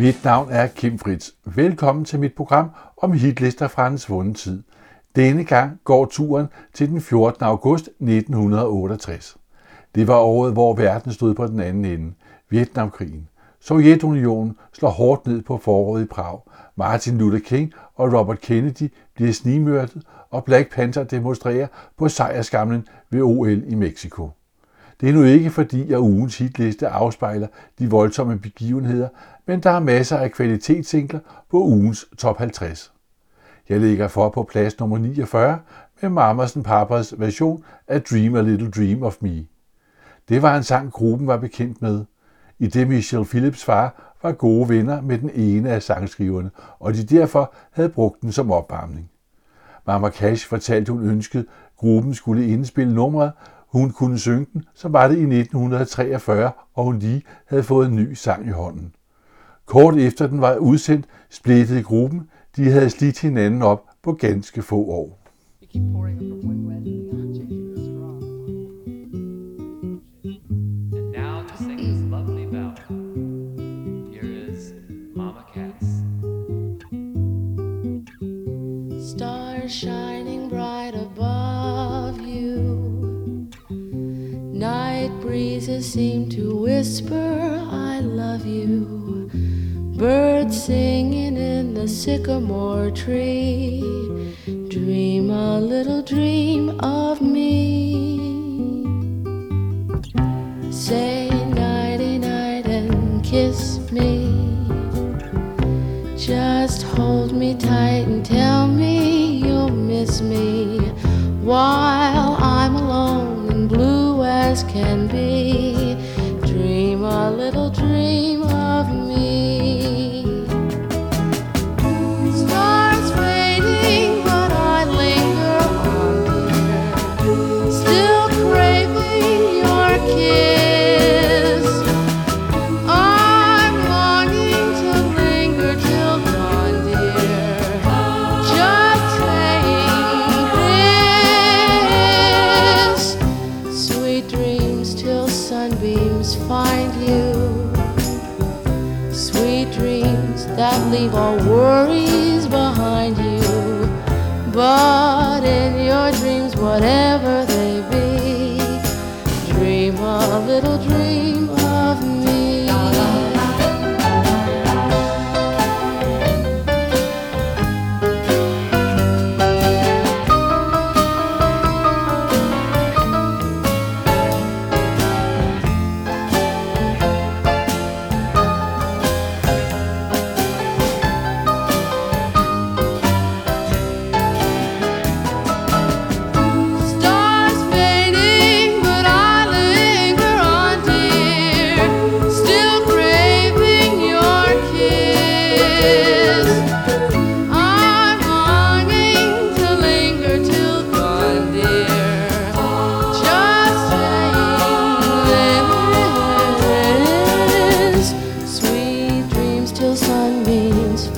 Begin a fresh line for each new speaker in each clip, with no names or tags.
Mit navn er Kim Fritz. Velkommen til mit program om hitlister fra en svunden tid. Denne gang går turen til den 14. august 1968. Det var året, hvor verden stod på den anden ende. Vietnamkrigen. Sovjetunionen slår hårdt ned på foråret i Prag. Martin Luther King og Robert Kennedy bliver snigmørtet, og Black Panther demonstrerer på sejrskamlen ved OL i Mexico. Det er nu ikke fordi, at ugens hitliste afspejler de voldsomme begivenheder, men der er masser af kvalitetssingler på ugens top 50. Jeg ligger for på plads nummer 49 med Mamas Papas version af Dream a Little Dream of Me. Det var en sang, gruppen var bekendt med. I det Michelle Phillips far var gode venner med den ene af sangskriverne, og de derfor havde brugt den som opvarmning. Mama Cash fortalte, hun ønskede, gruppen skulle indspille numret, hun kunne synge den, så var det i 1943, og hun lige havde fået en ny sang i hånden. Kort efter den var udsendt, splittede gruppen. De havde slidt hinanden op på ganske få år.
Stars shining bright above you. Night breezes seem to whisper, I love you. Birds singing in the sycamore tree. Dream a little dream of me. Say nighty night and kiss me. Just hold me tight and tell me you'll miss me while I'm alone and blue as can be.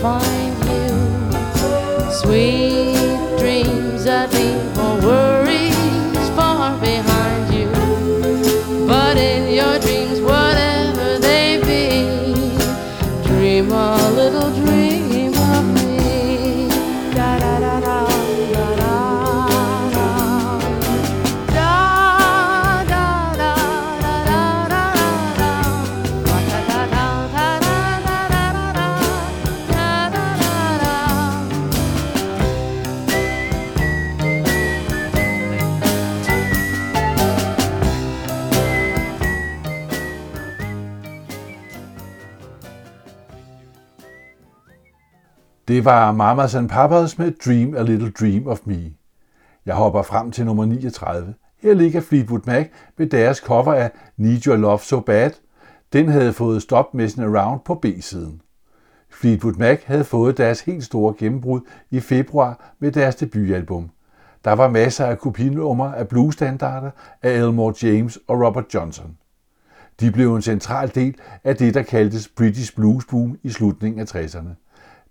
Find you. Sweet
Det var Mamas and Papas med Dream a Little Dream of Me. Jeg hopper frem til nummer 39. Her ligger Fleetwood Mac med deres cover af Need Your Love So Bad. Den havde fået Stop Messing Around på B-siden. Fleetwood Mac havde fået deres helt store gennembrud i februar med deres debutalbum. Der var masser af kopinummer af bluesstandarder af Elmore James og Robert Johnson. De blev en central del af det, der kaldtes British Blues Boom i slutningen af 60'erne.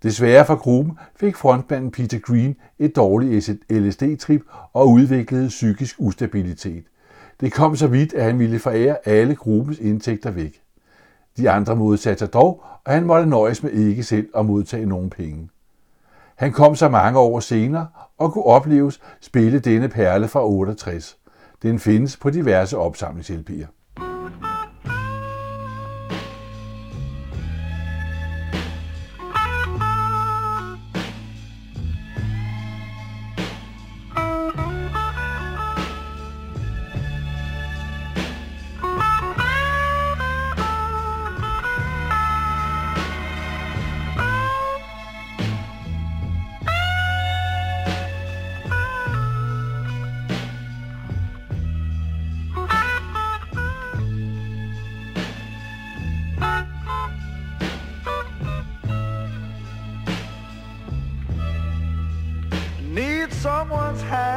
Desværre for gruppen fik frontmanden Peter Green et dårligt LSD-trip og udviklede psykisk ustabilitet. Det kom så vidt, at han ville forære alle gruppens indtægter væk. De andre modsatte sig dog, og han måtte nøjes med ikke selv at modtage nogen penge. Han kom så mange år senere og kunne opleves spille denne perle fra 68. Den findes på diverse opsamlingshjælpiger.
world's had.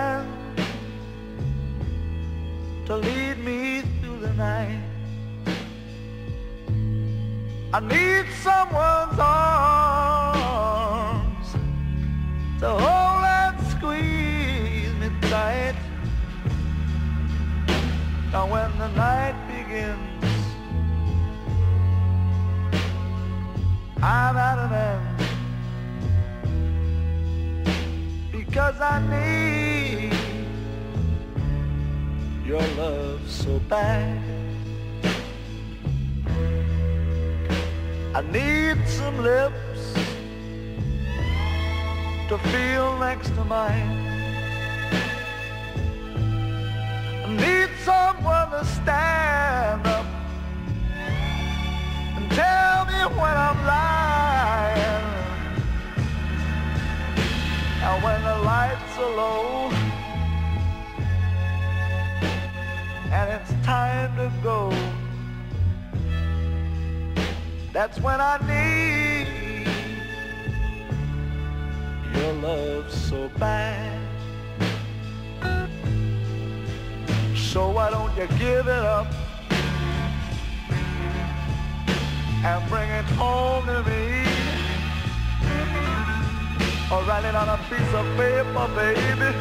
Or write it on a piece of paper, baby,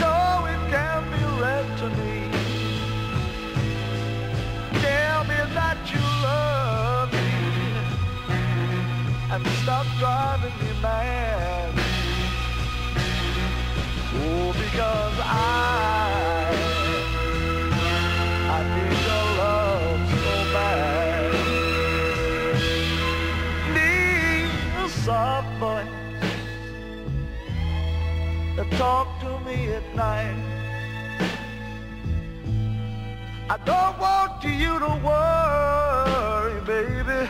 so it can be read to me. Tell me that you love me and stop driving me mad. Oh, because I talk to me at night. I don't want you to worry, baby.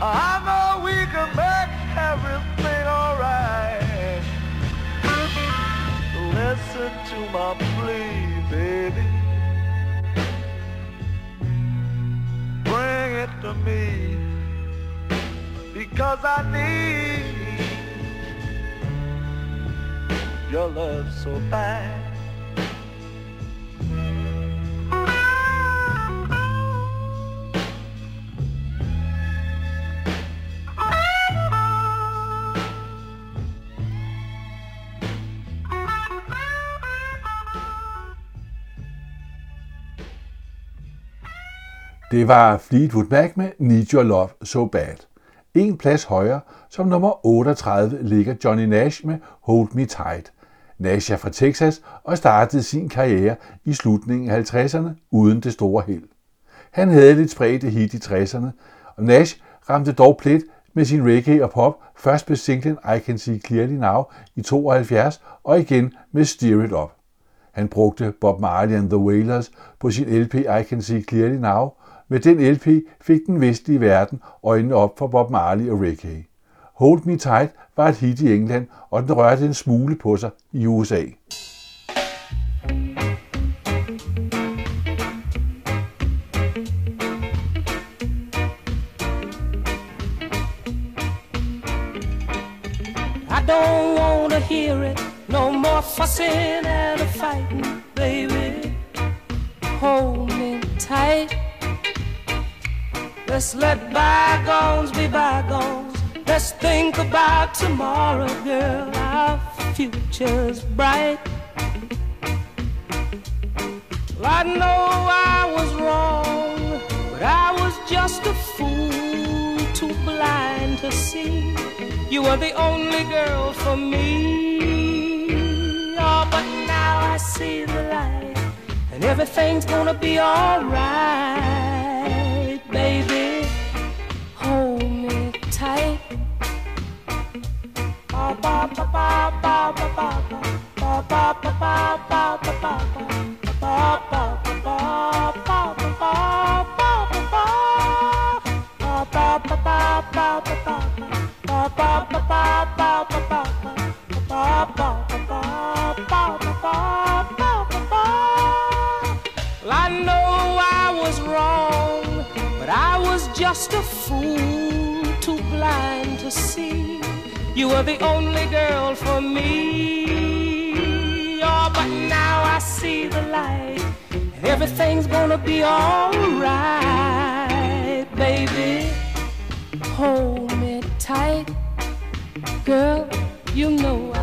I know we can make everything alright. Listen to my plea, baby. Bring it to me because I need your love so bad.
Det var Fleetwood Mac med Need Your Love So Bad. En plads højere, som nummer 38 ligger Johnny Nash med Hold Me Tight. Nash er fra Texas og startede sin karriere i slutningen af 50'erne uden det store held. Han havde lidt spredte hit i 60'erne, og Nash ramte dog plet med sin reggae og pop, først med singlen I Can See Clearly Now i 72 og igen med Steer It Up. Han brugte Bob Marley and the Wailers på sin LP I Can See Clearly Now. Med den LP fik den vestlige verden øjnene op for Bob Marley og reggae. Hold Me Tight var et hit i England, og den rørte en smule på sig i USA.
I don't wanna hear it. No more fussing and a fighting, baby. Hold me tight. Let's let bygones be bygones. Let's think about tomorrow, girl. Our future's bright. Well, I know I was wrong, but I was just a fool, too blind to see. You were the only girl for me. Oh, but now I see the light, and everything's gonna be alright, baby. Hold me tight just a fool, too blind to see. You were the only girl for me. Oh, but now I see the light, everything's gonna be alright, baby. Hold me tight, girl. You know I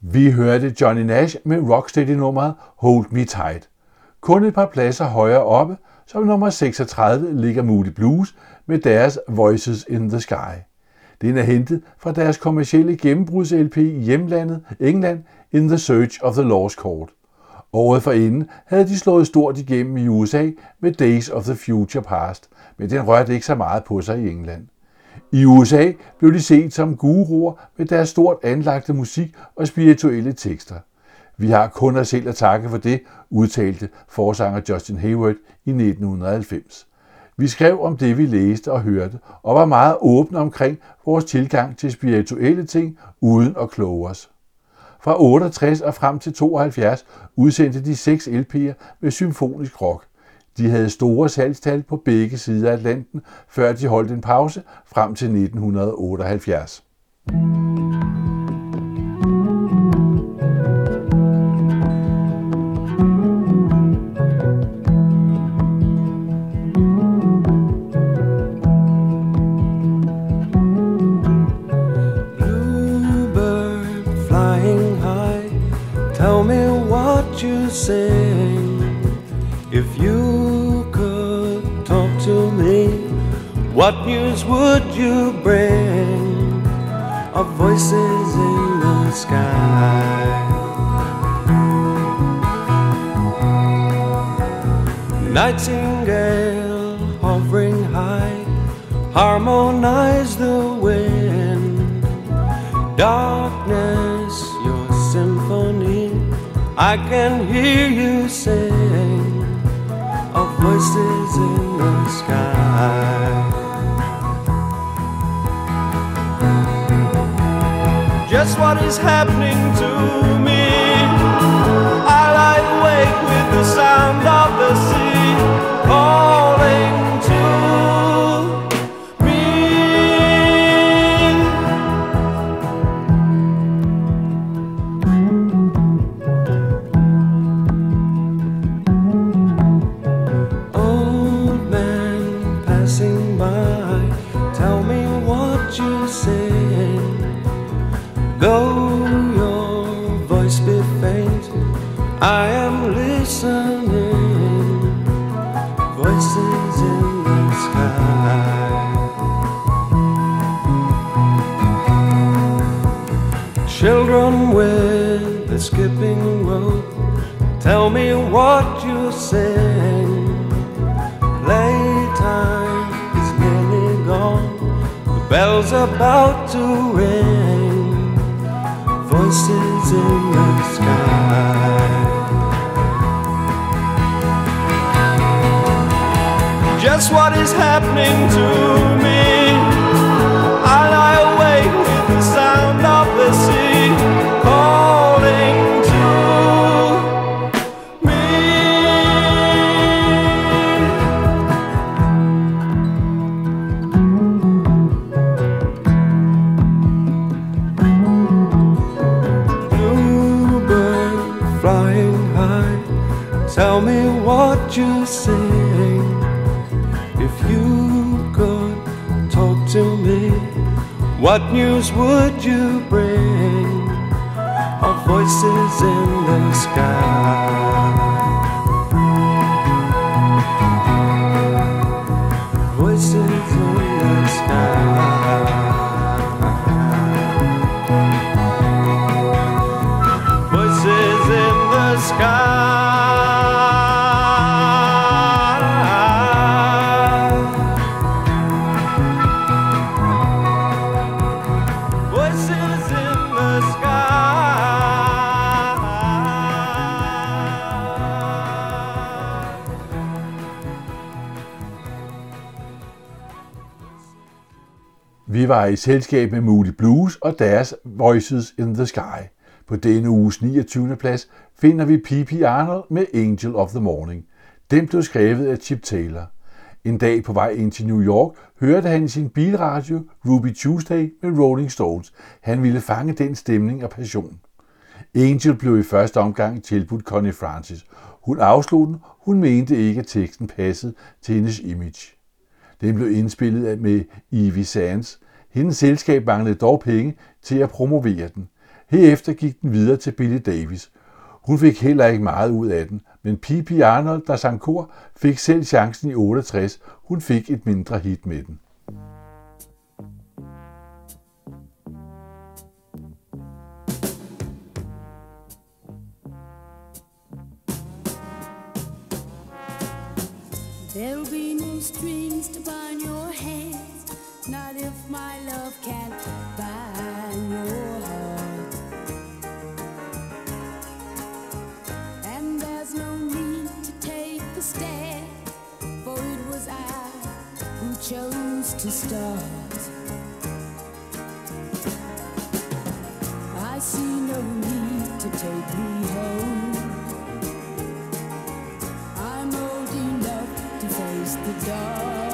Vi hørte Johnny Nash med Rocksteady-nummeret Hold Me Tight. Kun et par pladser højere oppe, som nummer 36 ligger Moody Blues med deres Voices in the Sky. Den er hentet fra deres kommercielle gennembruds-LP i hjemlandet England In the Search of the Lost Chord. Året forinden havde de slået stort igennem i USA med Days of the Future Past, men den rørte ikke så meget på sig i England. I USA blev de set som guruer med deres stort anlagte musik og spirituelle tekster. Vi har kun os selv at takke for det, udtalte forsanger Justin Hayward i 1990. Vi skrev om det, vi læste og hørte, og var meget åbne omkring vores tilgang til spirituelle ting, uden at kloge os. Fra 68 og frem til 72 udsendte de seks LP'er med symfonisk rock. De havde store salgstal på begge sider af Atlanten, før de holdt en pause frem til 1978.
If you could talk to me, what news would you bring? Of voices in the sky. Nightingale hovering high, harmonize the wind. Darkness, I can hear you sing of voices in the sky. Just what is happening to me? I lie awake with the sound of the sea Children with the skipping rope, tell me what you sing. Playtime is nearly gone, the bell's about to ring. voices in the sky. Just what is happening to me? You sing. If you could talk to me, what news would you bring? Our voices in the sky.
Var i selskab med Moody Blues og deres Voices in the Sky. På denne uges 29. plads finder vi P.P. Arnold med Angel of the Morning. Den blev skrevet af Chip Taylor. En dag på vej ind til New York hørte han i sin bilradio Ruby Tuesday med Rolling Stones. Han ville fange den stemning og passion. Angel blev i første omgang tilbudt Connie Francis. Hun afslog den. Hun mente ikke, at teksten passede til hendes image. Den blev indspillet med Evie Sands. Hendes selskab manglede dog penge til at promovere den. Herefter gik den videre til Billy Davis. Hun fik heller ikke meget ud af den, men P.P. Arnold, der sang kor, fik selv chancen i 68. Hun fik et mindre hit med den.
Can't bind your heart. And there's no need to take a stand, for it was I who chose to start. I see no need to take me home. I'm old enough to face the dark.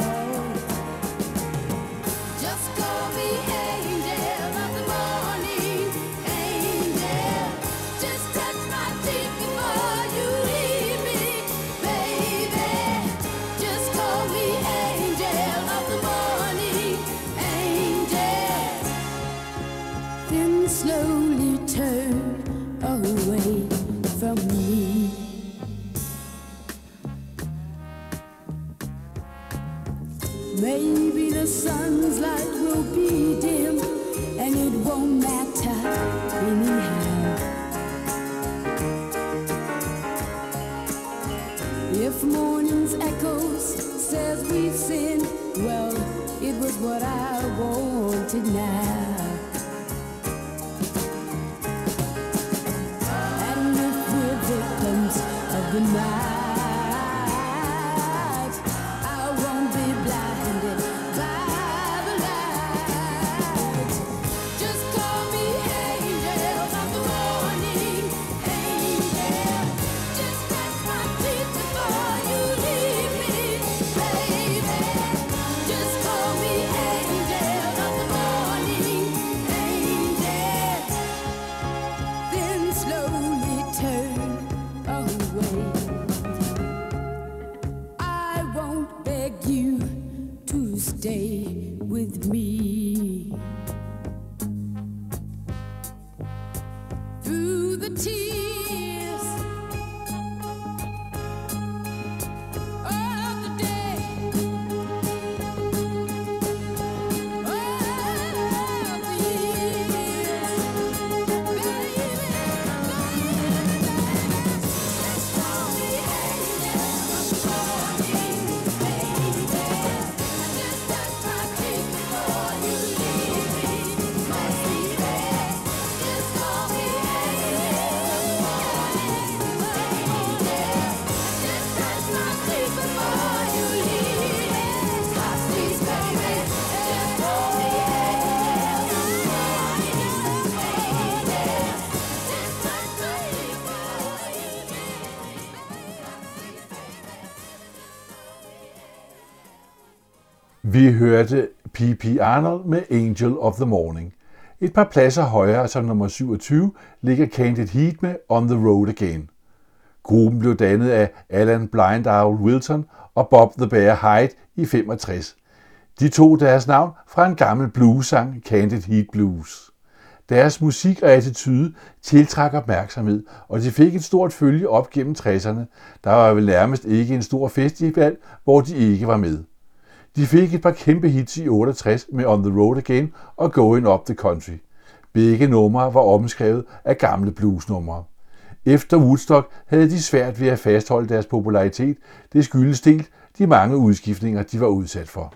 Vi hørte P.P. Arnold med Angel of the Morning. Et par pladser højere som nummer 27 ligger Candid Heat med On the Road Again. Gruppen blev dannet af Alan Blind Owl Wilson og Bob the Bear Hyde i 65. De tog deres navn fra en gammel bluesang, Candid Heat Blues. Deres musik og attitude tiltrak opmærksomhed, og de fik et stort følge op gennem 60'erne. Der var vel nærmest ikke en stor festival, hvor de ikke var med. De fik et par kæmpe hits i 68 med On the Road Again og Going Up the Country. Begge numre var omskrevet af gamle bluesnumre. Efter Woodstock havde de svært ved at fastholde deres popularitet. Det skyldes delt de mange udskiftninger, de var udsat for.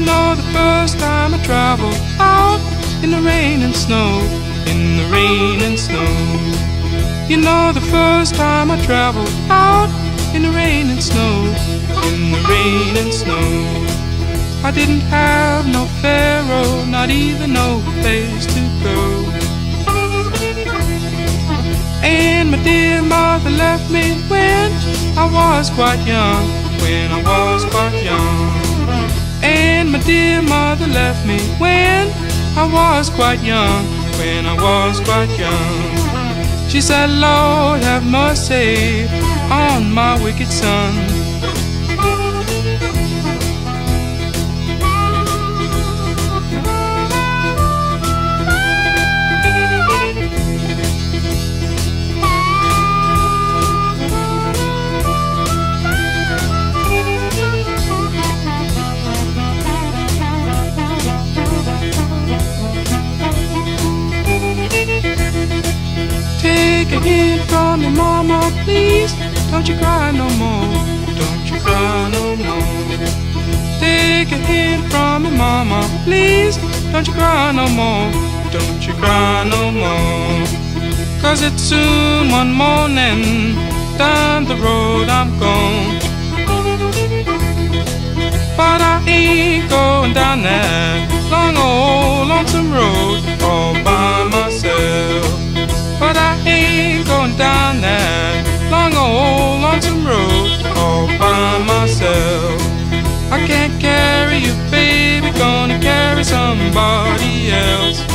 You know, the first time I traveled out in the rain and snow, in the rain and snow. You know the first time I traveled out in the rain and snow, in the rain and snow. I didn't have no pharaoh, not even no place to go. And my dear mother left me when I was quite young, when I was quite young. And my dear mother left me when I was quite young, when I was quite young. She said, Lord, have mercy on my wicked son. Take a hint from me, mama, please. Don't you cry no more. Don't you cry no more. Take a hint from me, mama, please. Don't you cry no more. Don't you cry no more. Cause it's soon one morning. Down the road I'm gone. But I ain't going down that long old lonesome road all by myself. But I ain't going down that long old lonesome road all by myself. I can't carry you, baby, gonna carry somebody else.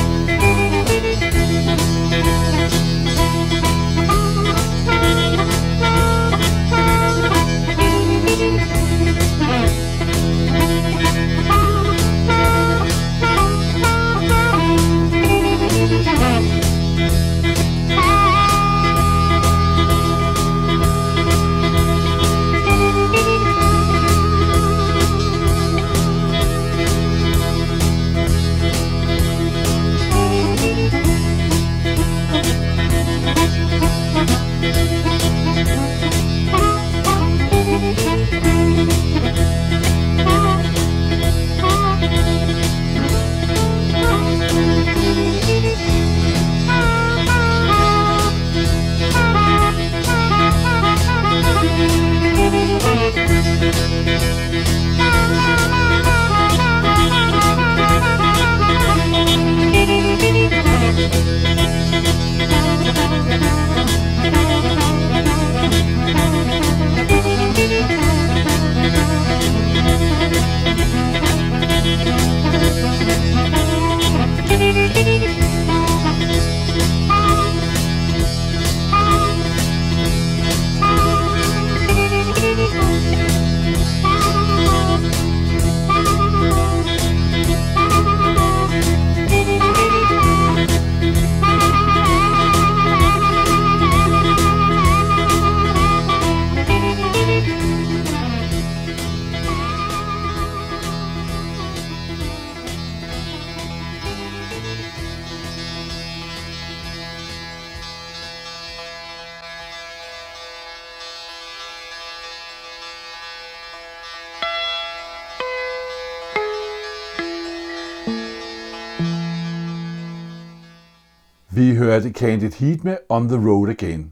Vi hørte Candid Heat med On the Road Again.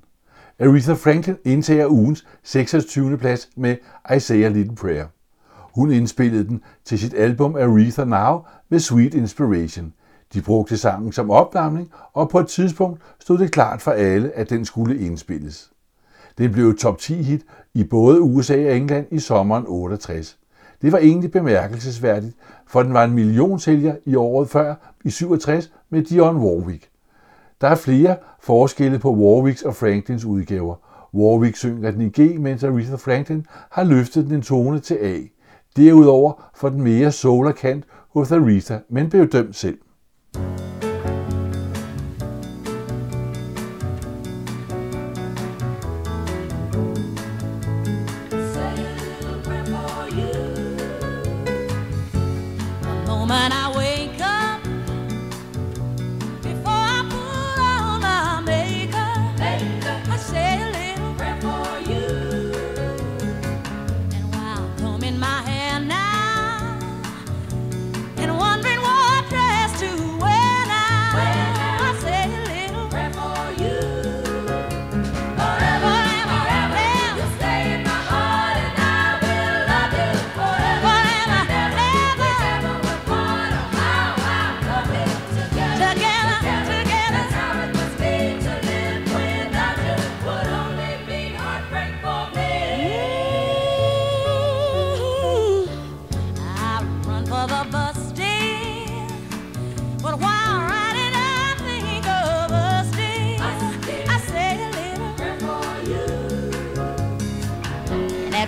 Aretha Franklin indtager ugens 26. plads med I Say a Little Prayer. Hun indspillede den til sit album Aretha Now med Sweet Inspiration. De brugte sangen som opvarmning, og på et tidspunkt stod det klart for alle, at den skulle indspilles. Den blev top 10 hit i både USA og England i sommeren 68. Det var egentlig bemærkelsesværdigt, for den var en millionsælger i året før, i 67, med Dionne Warwick. Der er flere forskelle på Warwicks og Franklins udgaver. Warwick synger den i G, mens Aretha Franklin har løftet den en tone til A. Derudover får den mere soul kant hos Aretha, men blev dømt selv.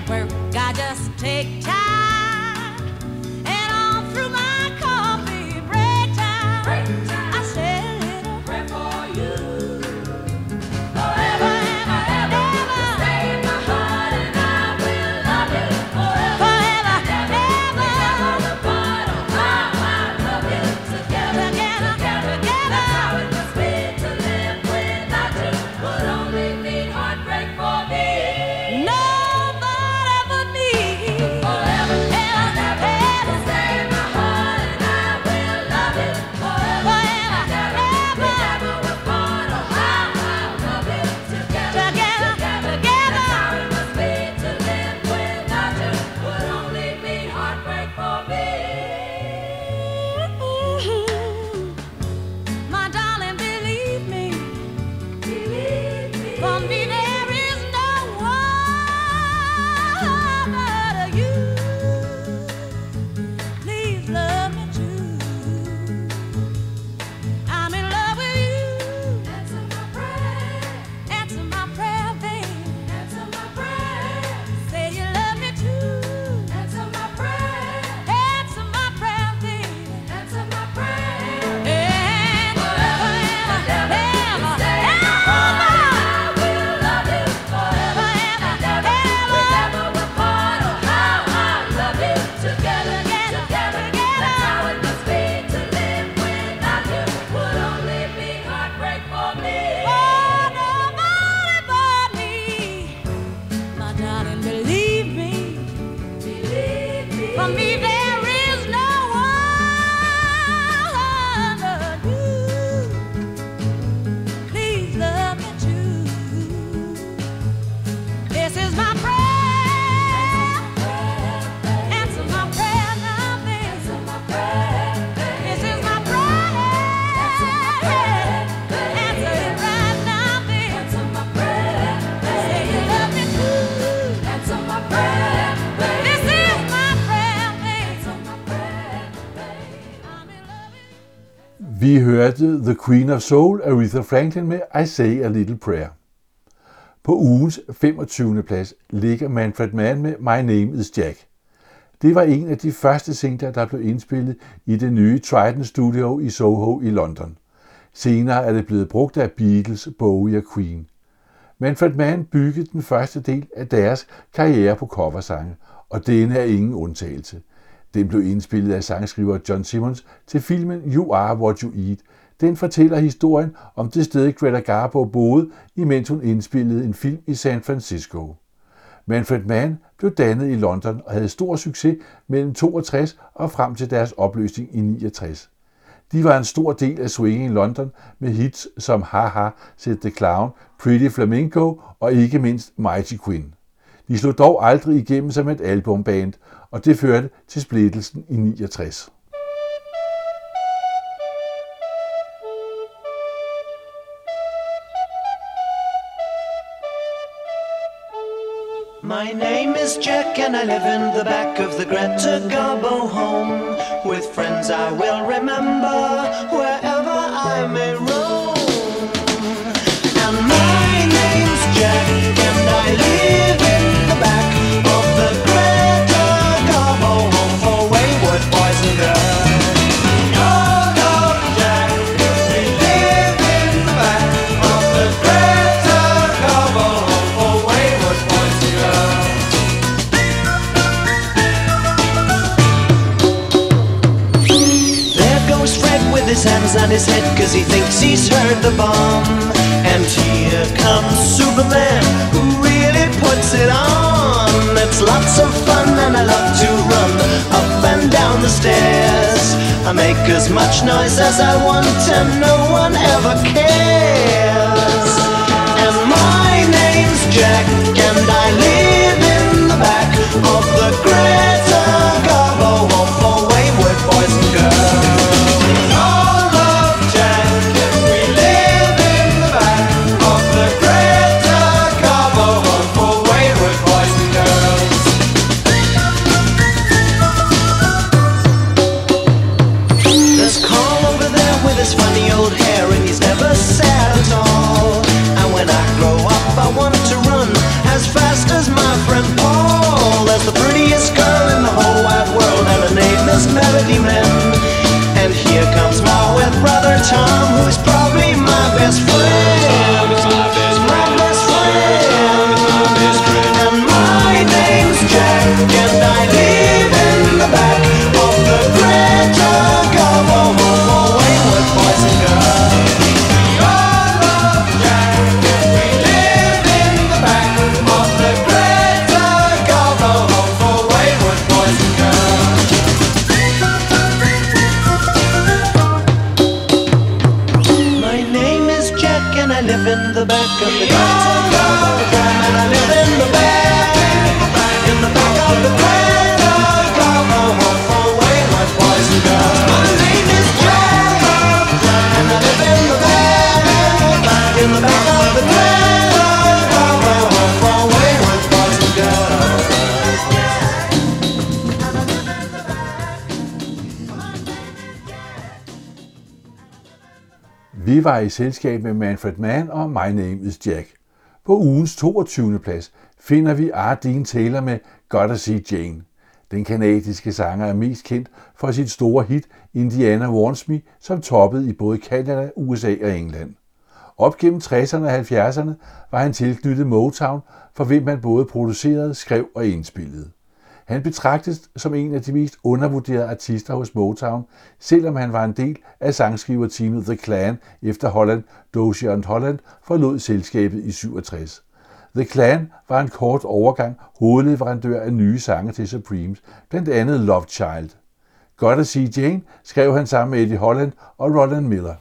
Work, I just take time.
Vi hørte The Queen of Soul, Aretha Franklin med I Say a Little Prayer. På ugens 25. plads ligger Manfred Mann med My Name is Jack. Det var en af de første singler, der blev indspillet i det nye Trident Studio i Soho i London. Senere er det blevet brugt af Beatles, Bowie og Queen. Manfred Mann byggede den første del af deres karriere på coversange, og denne er ingen undtagelse. Den blev indspillet af sangskriver John Simmons til filmen You Are What You Eat. Den fortæller historien om det sted, Greta Garbo boede, imens hun indspillede en film i San Francisco. Manfred Mann blev dannet i London og havde stor succes mellem 62 og frem til deres opløsning i 69. De var en stor del af swinging London med hits som Haha, Set the Clown, Pretty Flamingo og ikke mindst Mighty Quinn. De slog dog aldrig igennem som et albumband, og det førte til splittelsen i 69.
My name is Jack and I live in the back of the Greta Garbo home With friends I will remember wherever I may roam make as much noise as I want and no one ever cares.
Vi var i selskab med Manfred Mann og My Name is Jack. På ugens 22. plads finder vi Ardeen Taylor med Gotta See Jane. Den kanadiske sanger er mest kendt for sit store hit Indiana Wants Me, som toppede i både Canada, USA og England. Op gennem 60'erne og 70'erne var han tilknyttet Motown, for hvem han både producerede, skrev og indspillede. Han betragtes som en af de mest undervurderede artister hos Motown, selvom han var en del af sangskriverteamet The Clan efter Holland, Dozier and Holland forlod selskabet i 67. The Clan var en kort overgang hovedleverandør af nye sange til Supremes, blandt andet Love Child. Gotta See Jane skrev han sammen med Eddie Holland og Roland Miller.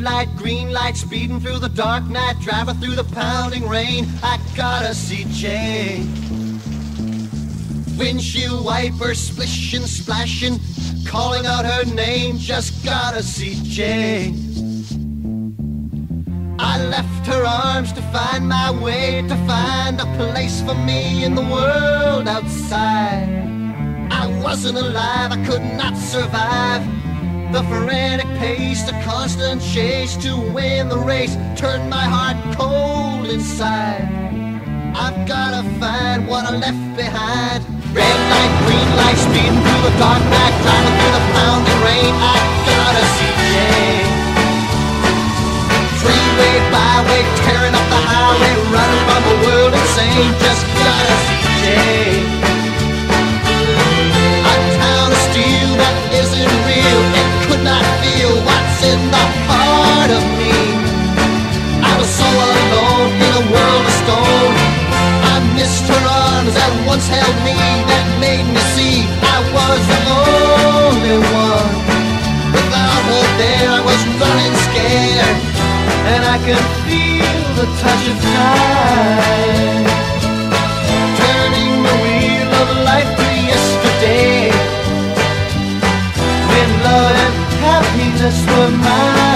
Light, green light, speeding through the dark night, driving through the pounding rain. I gotta see Jane. Windshield wipers splishing, splashing, calling out her name. Just gotta see Jane. I left her arms to find my way, to find a place for me in the world outside. I wasn't alive, I could not survive. The frantic pace, the constant chase to win the race turned my heart cold inside. I've gotta find what I left behind. Red light, green light, speeding through the dark night, driving through the pounding rain. I gotta see Jane. Freeway, byway, tearing up the highway, running from a world insane. Just gotta see Jane.
I feel what's in the heart of me. I was so alone in a world of stone. I missed her arms that once held me, that made me see I was the only one. Without her there, I was running scared, and I could feel the touch of time. Turning the wheel of life to yesterday. When love just were mine.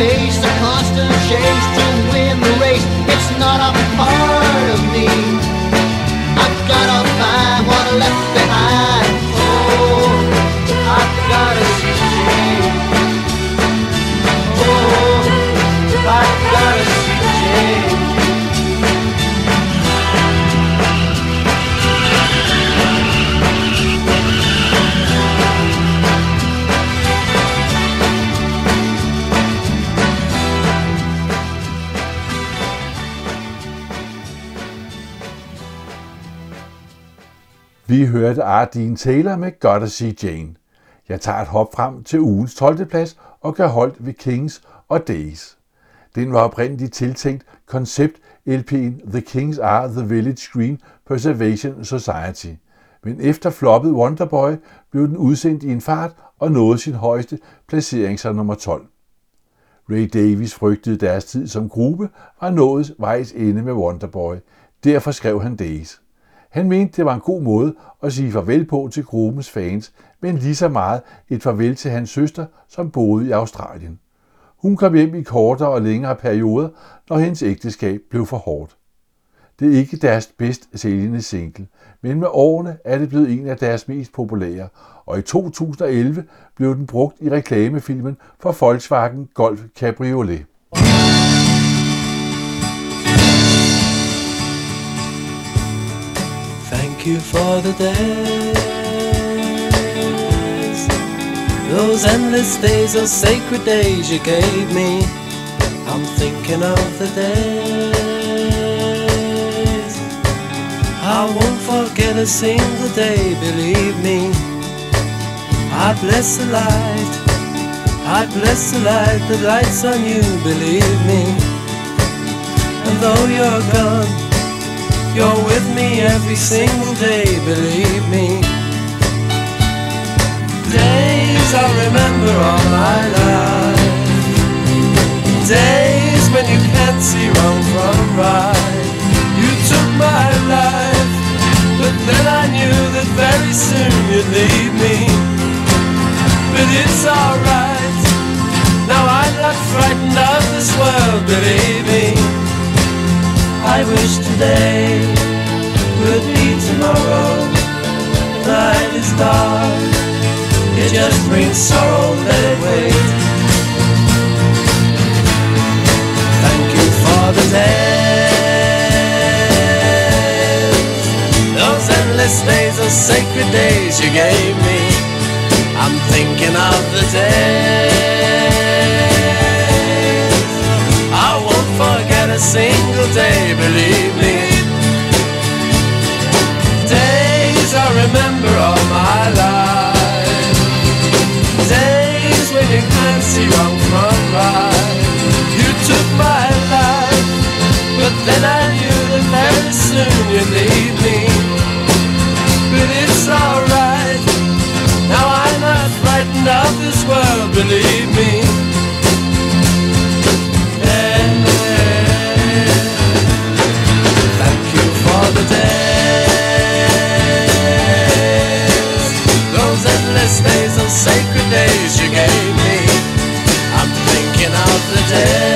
Pace, a constant chase to win the race, it's not a part
Vi hørte Ardine Taylor med Gotta See Jane. Jeg tager et hop frem til ugens 12. plads og kan holdt ved Kings og Days. Den var oprindeligt tiltænkt koncept LP'en The Kings Are The Village Green Preservation Society. Men efter floppet Wonderboy blev den udsendt i en fart og nåede sin højeste placering som nummer 12. Ray Davis frygtede deres tid som gruppe var nået vejs ende med Wonderboy. Derfor skrev han Days. Han mente, det var en god måde at sige farvel på til gruppens fans, men lige så meget et farvel til hans søster, som boede i Australien. Hun kom hjem i kortere og længere perioder, når hendes ægteskab blev for hårdt. Det er ikke deres bedst sælgende single, men med årene er det blevet en af deres mest populære, og i 2011 blev den brugt i reklamefilmen for Volkswagen Golf Cabriolet.
Thank you for the days, those endless days, those sacred days you gave me. I'm thinking of the days. I won't forget a single day, believe me. I bless the light, I bless the light that lights on you, believe me. And though you're gone, you're with me every single day, believe me. Days I'll remember all my life. Days when you can't see wrong from right. You took my life, but then I knew that very soon you'd leave me. But it's alright. Now I'm not frightened of this world, believe me. I wish today would be tomorrow. Night is dark, it just brings sorrow, let it wait. Thank you for the days, those endless days, those sacred days you gave me. I'm thinking of the days single day, believe me. Days I remember all my life. Days when you can't see wrong from right. You took my life, but then I knew that very soon you'd leave me. But it's alright. Now I'm not frightened of this world, believe sacred days you gave me. I'm thinking of the days.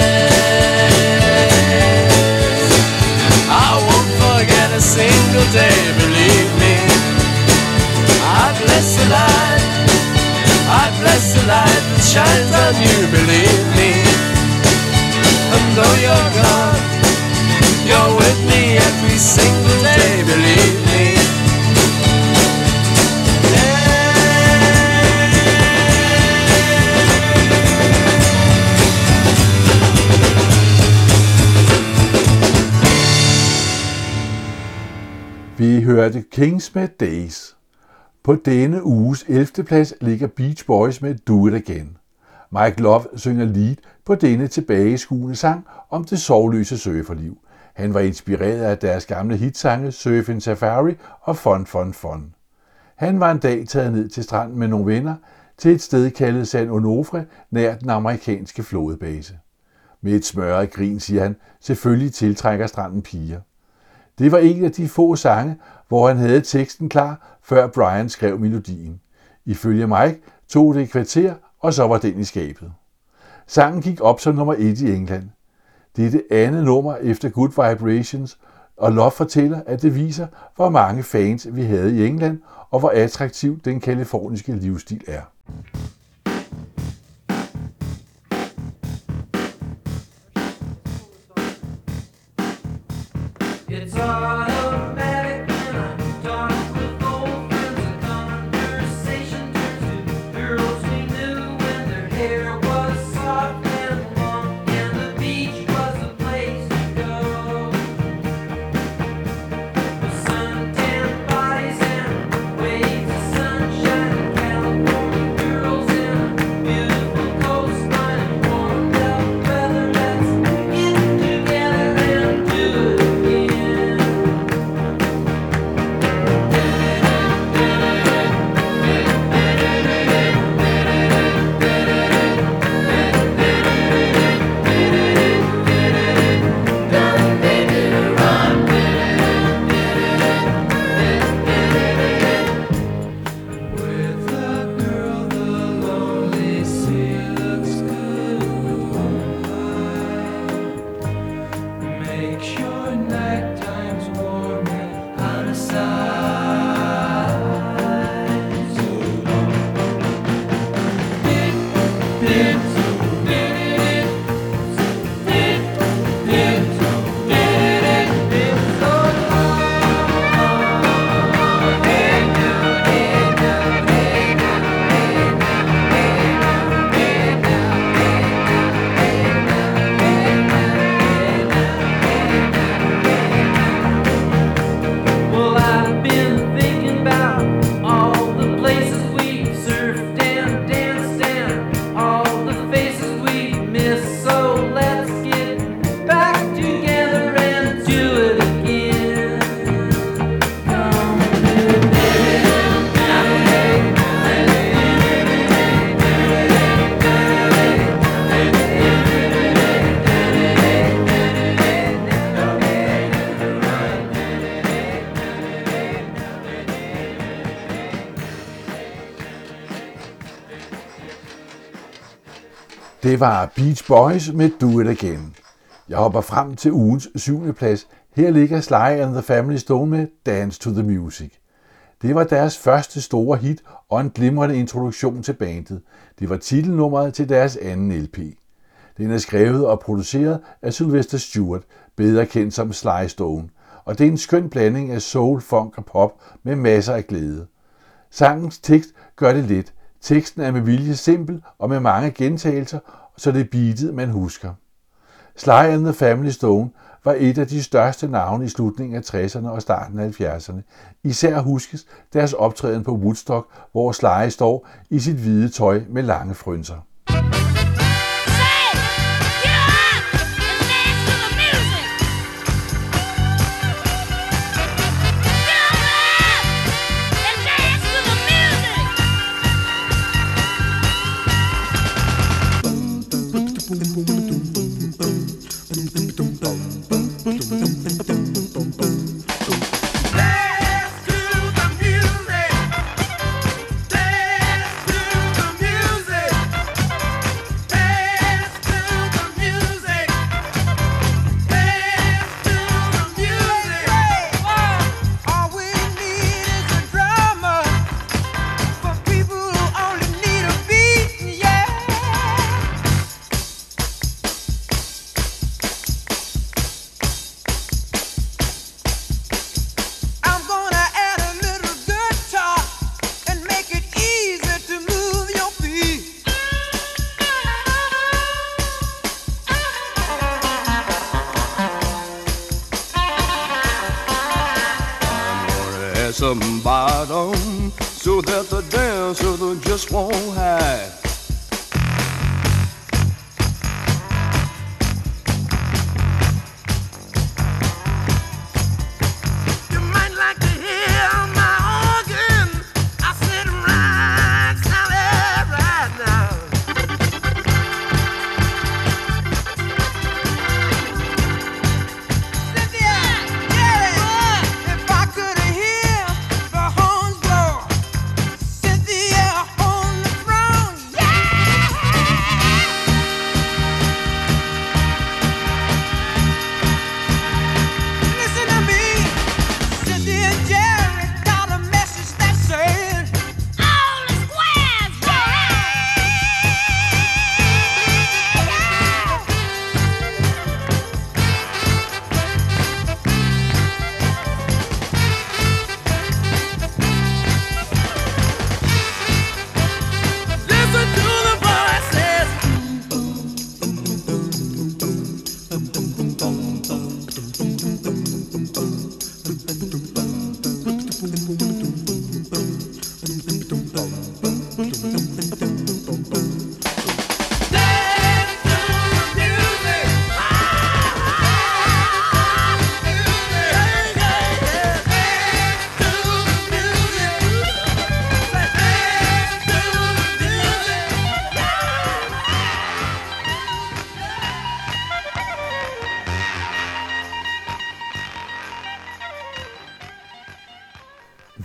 Hørte Days. På denne uges 11. plads ligger Beach Boys med Do It Again. Mike Love synger lead på denne tilbageskuende sang om det sovløse surferliv. Han var inspireret af deres gamle hitsange Surfing Safari og Fun Fun Fun. Han var en dag taget ned til stranden med nogle venner til et sted kaldet San Onofre nær den amerikanske flådebase. Med et smørret grin siger han, selvfølgelig tiltrækker stranden piger. Det var en af de få sange, hvor han havde teksten klar, før Brian skrev melodien. Ifølge Mike tog det et kvarter, og så var den i skabet. Sangen gik op som nummer et i England. Det er det andet nummer efter Good Vibrations, og Love fortæller, at det viser, hvor mange fans vi havde i England, og hvor attraktiv den kaliforniske livsstil er. Det var Beach Boys med Do It Again. Jeg hopper frem til ugens syvende plads. Her ligger Sly and the Family Stone med Dance to the Music. Det var deres første store hit og en glimrende introduktion til bandet. Det var titelnummeret til deres anden LP. Den er skrevet og produceret af Sylvester Stewart, bedre kendt som Sly Stone, og det er en skøn blanding af soul, funk og pop med masser af glæde. Sangens tekst gør det let. Teksten er med vilje simpel og med mange gentagelser, så det er beatet, man husker. Sly and the Family Stone var et af de største navne i slutningen af 60'erne og starten af 70'erne. Især huskes deres optræden på Woodstock, hvor Sly står i sit hvide tøj med lange frynser.
Some bottom so that the dancer just won't hide.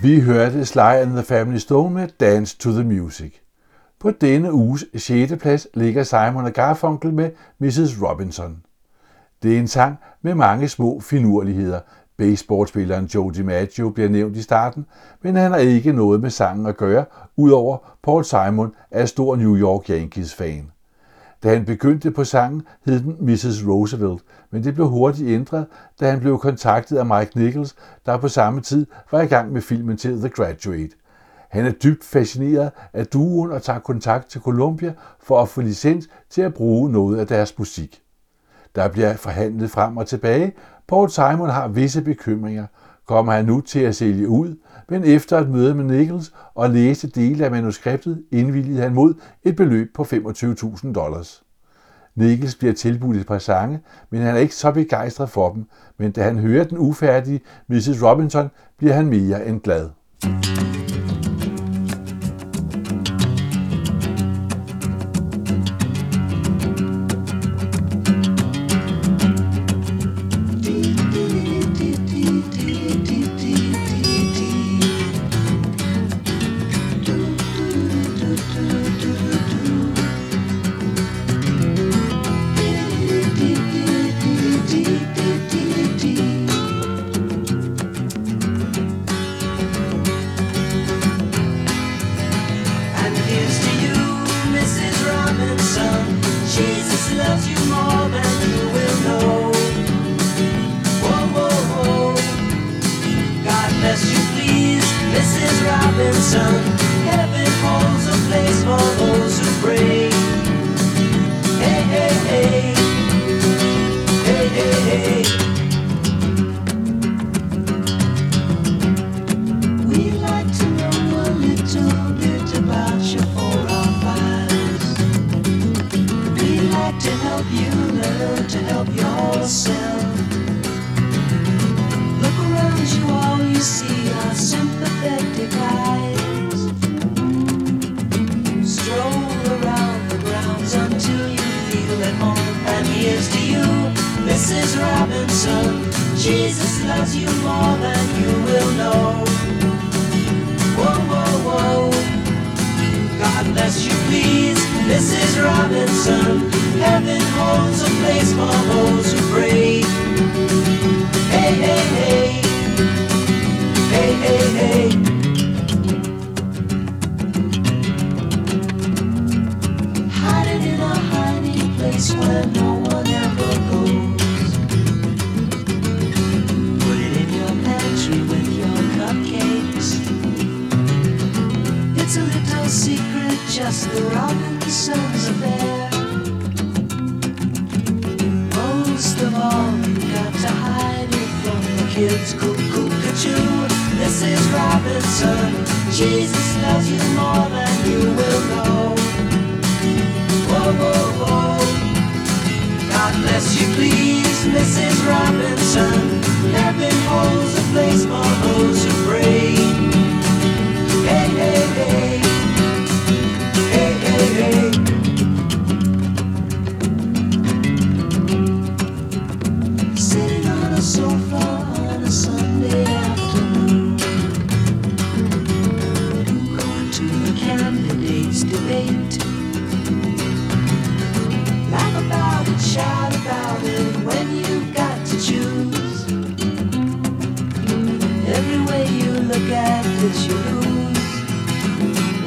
Vi hørte Sly and the Family Stone med Dance to the Music. På denne uges 6. plads ligger Simon og Garfunkel med Mrs. Robinson. Det er en sang med mange små finurligheder. Baseballspilleren Joe DiMaggio bliver nævnt i starten, men han har ikke noget med sangen at gøre, udover Paul Simon er stor New York Yankees fan. Da han begyndte på sangen, hed den Mrs. Roosevelt, men det blev hurtigt ændret, da han blev kontaktet af Mike Nichols, der på samme tid var i gang med filmen til The Graduate. Han er dybt fascineret af duoen og tager kontakt til Columbia for at få licens til at bruge noget af deres musik. Der bliver forhandlet frem og tilbage. Paul Simon har visse bekymringer. Kommer han nu til at sælge ud? Men efter et møde med Nichols og læse dele af manuskriptet, indvilligede han mod et beløb på 25.000 dollars. Nichols bliver tilbudt et par sange, men han er ikke så begejstret for dem, men da han hører den ufærdige Mrs. Robinson, bliver han mere end glad.
And shout about it when you've got to choose. Every way you look at it, you lose.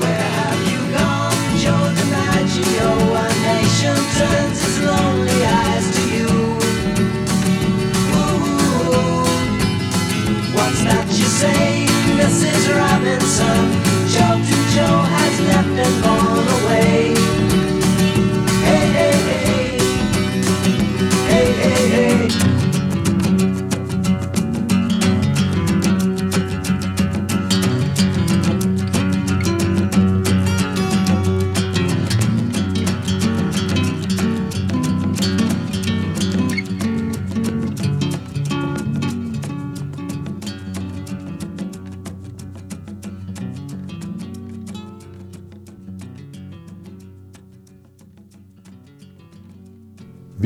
Where have you gone, Joe DiMaggio? A nation turns its lonely eyes to you. Ooh, what's that you say, Mrs. Robinson?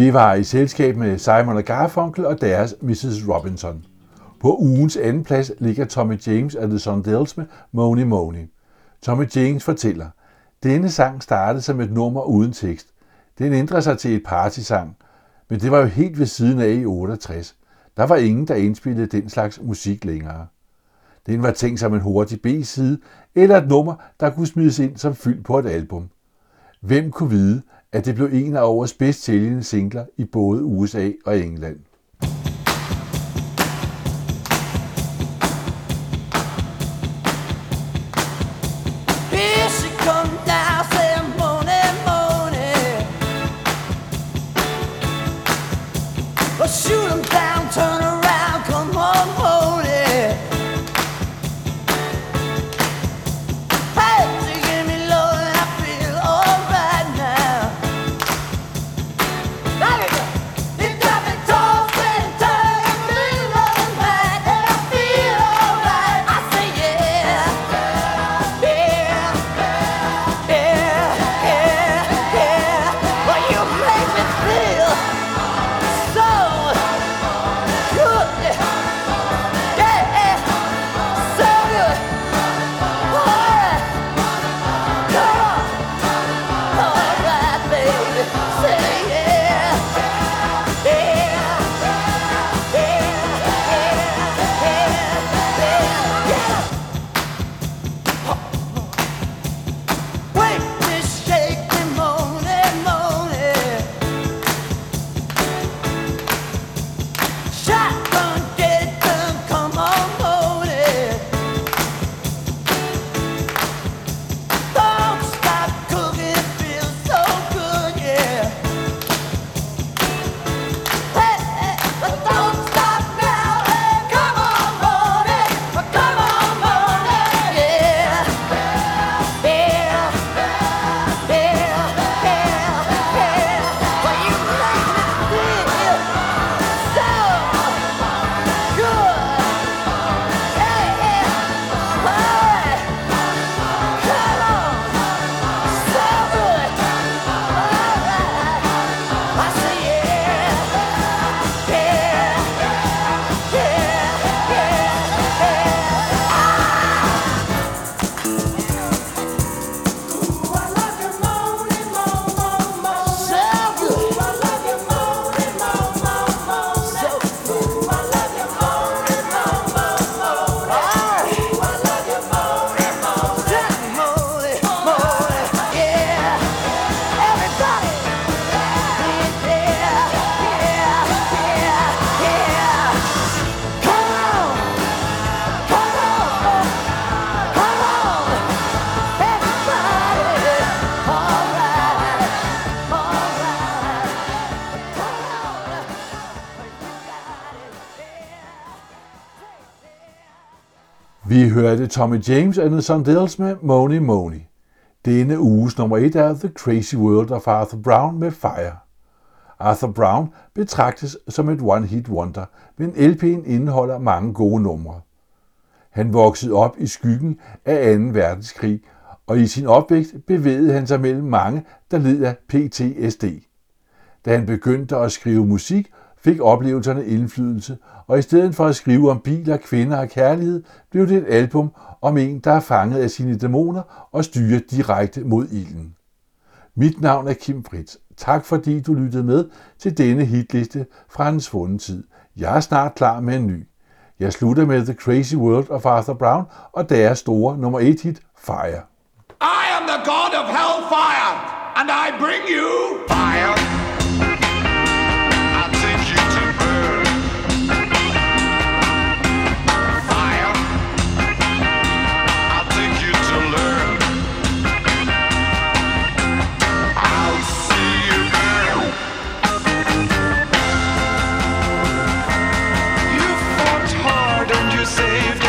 Vi var i selskab med Simon og Garfunkel og deres Mrs. Robinson. På ugens anden plads ligger Tommy James og The Sundells med Money Money. Tommy James fortæller, denne sang startede som et nummer uden tekst. Den ændrede sig til et partysang, men det var jo helt ved siden af i 68. Der var ingen, der indspillede den slags musik længere. Den var tænkt som en hurtig B-side, eller et nummer, der kunne smides ind som fyld på et album. Hvem kunne vide, at det blev en af årets bedst sælgende singler i både USA og England.
Here she comes
hørte Tommy James and the Sundells med Money Money. Denne uges nummer et er The Crazy World of Arthur Brown med Fire. Arthur Brown betragtes som et one-hit wonder, men LP'en indeholder mange gode numre. Han voksede op i skyggen af 2. verdenskrig, og i sin opvækst bevægede han sig mellem mange, der led af PTSD. Da han begyndte at skrive musik, fik oplevelserne indflydelse, og i stedet for at skrive om biler, kvinder og kærlighed, blev det et album om en, der er fanget af sine dæmoner og styrer direkte mod ilden. Mit navn er Kim Fritz. Tak fordi du lyttede med til denne hitliste fra en svunden tid. Jeg er snart klar med en ny. Jeg slutter med The Crazy World of Arthur Brown og deres store nummer 1 hit Fire.
I am the god of hellfire, and I bring you fire. saved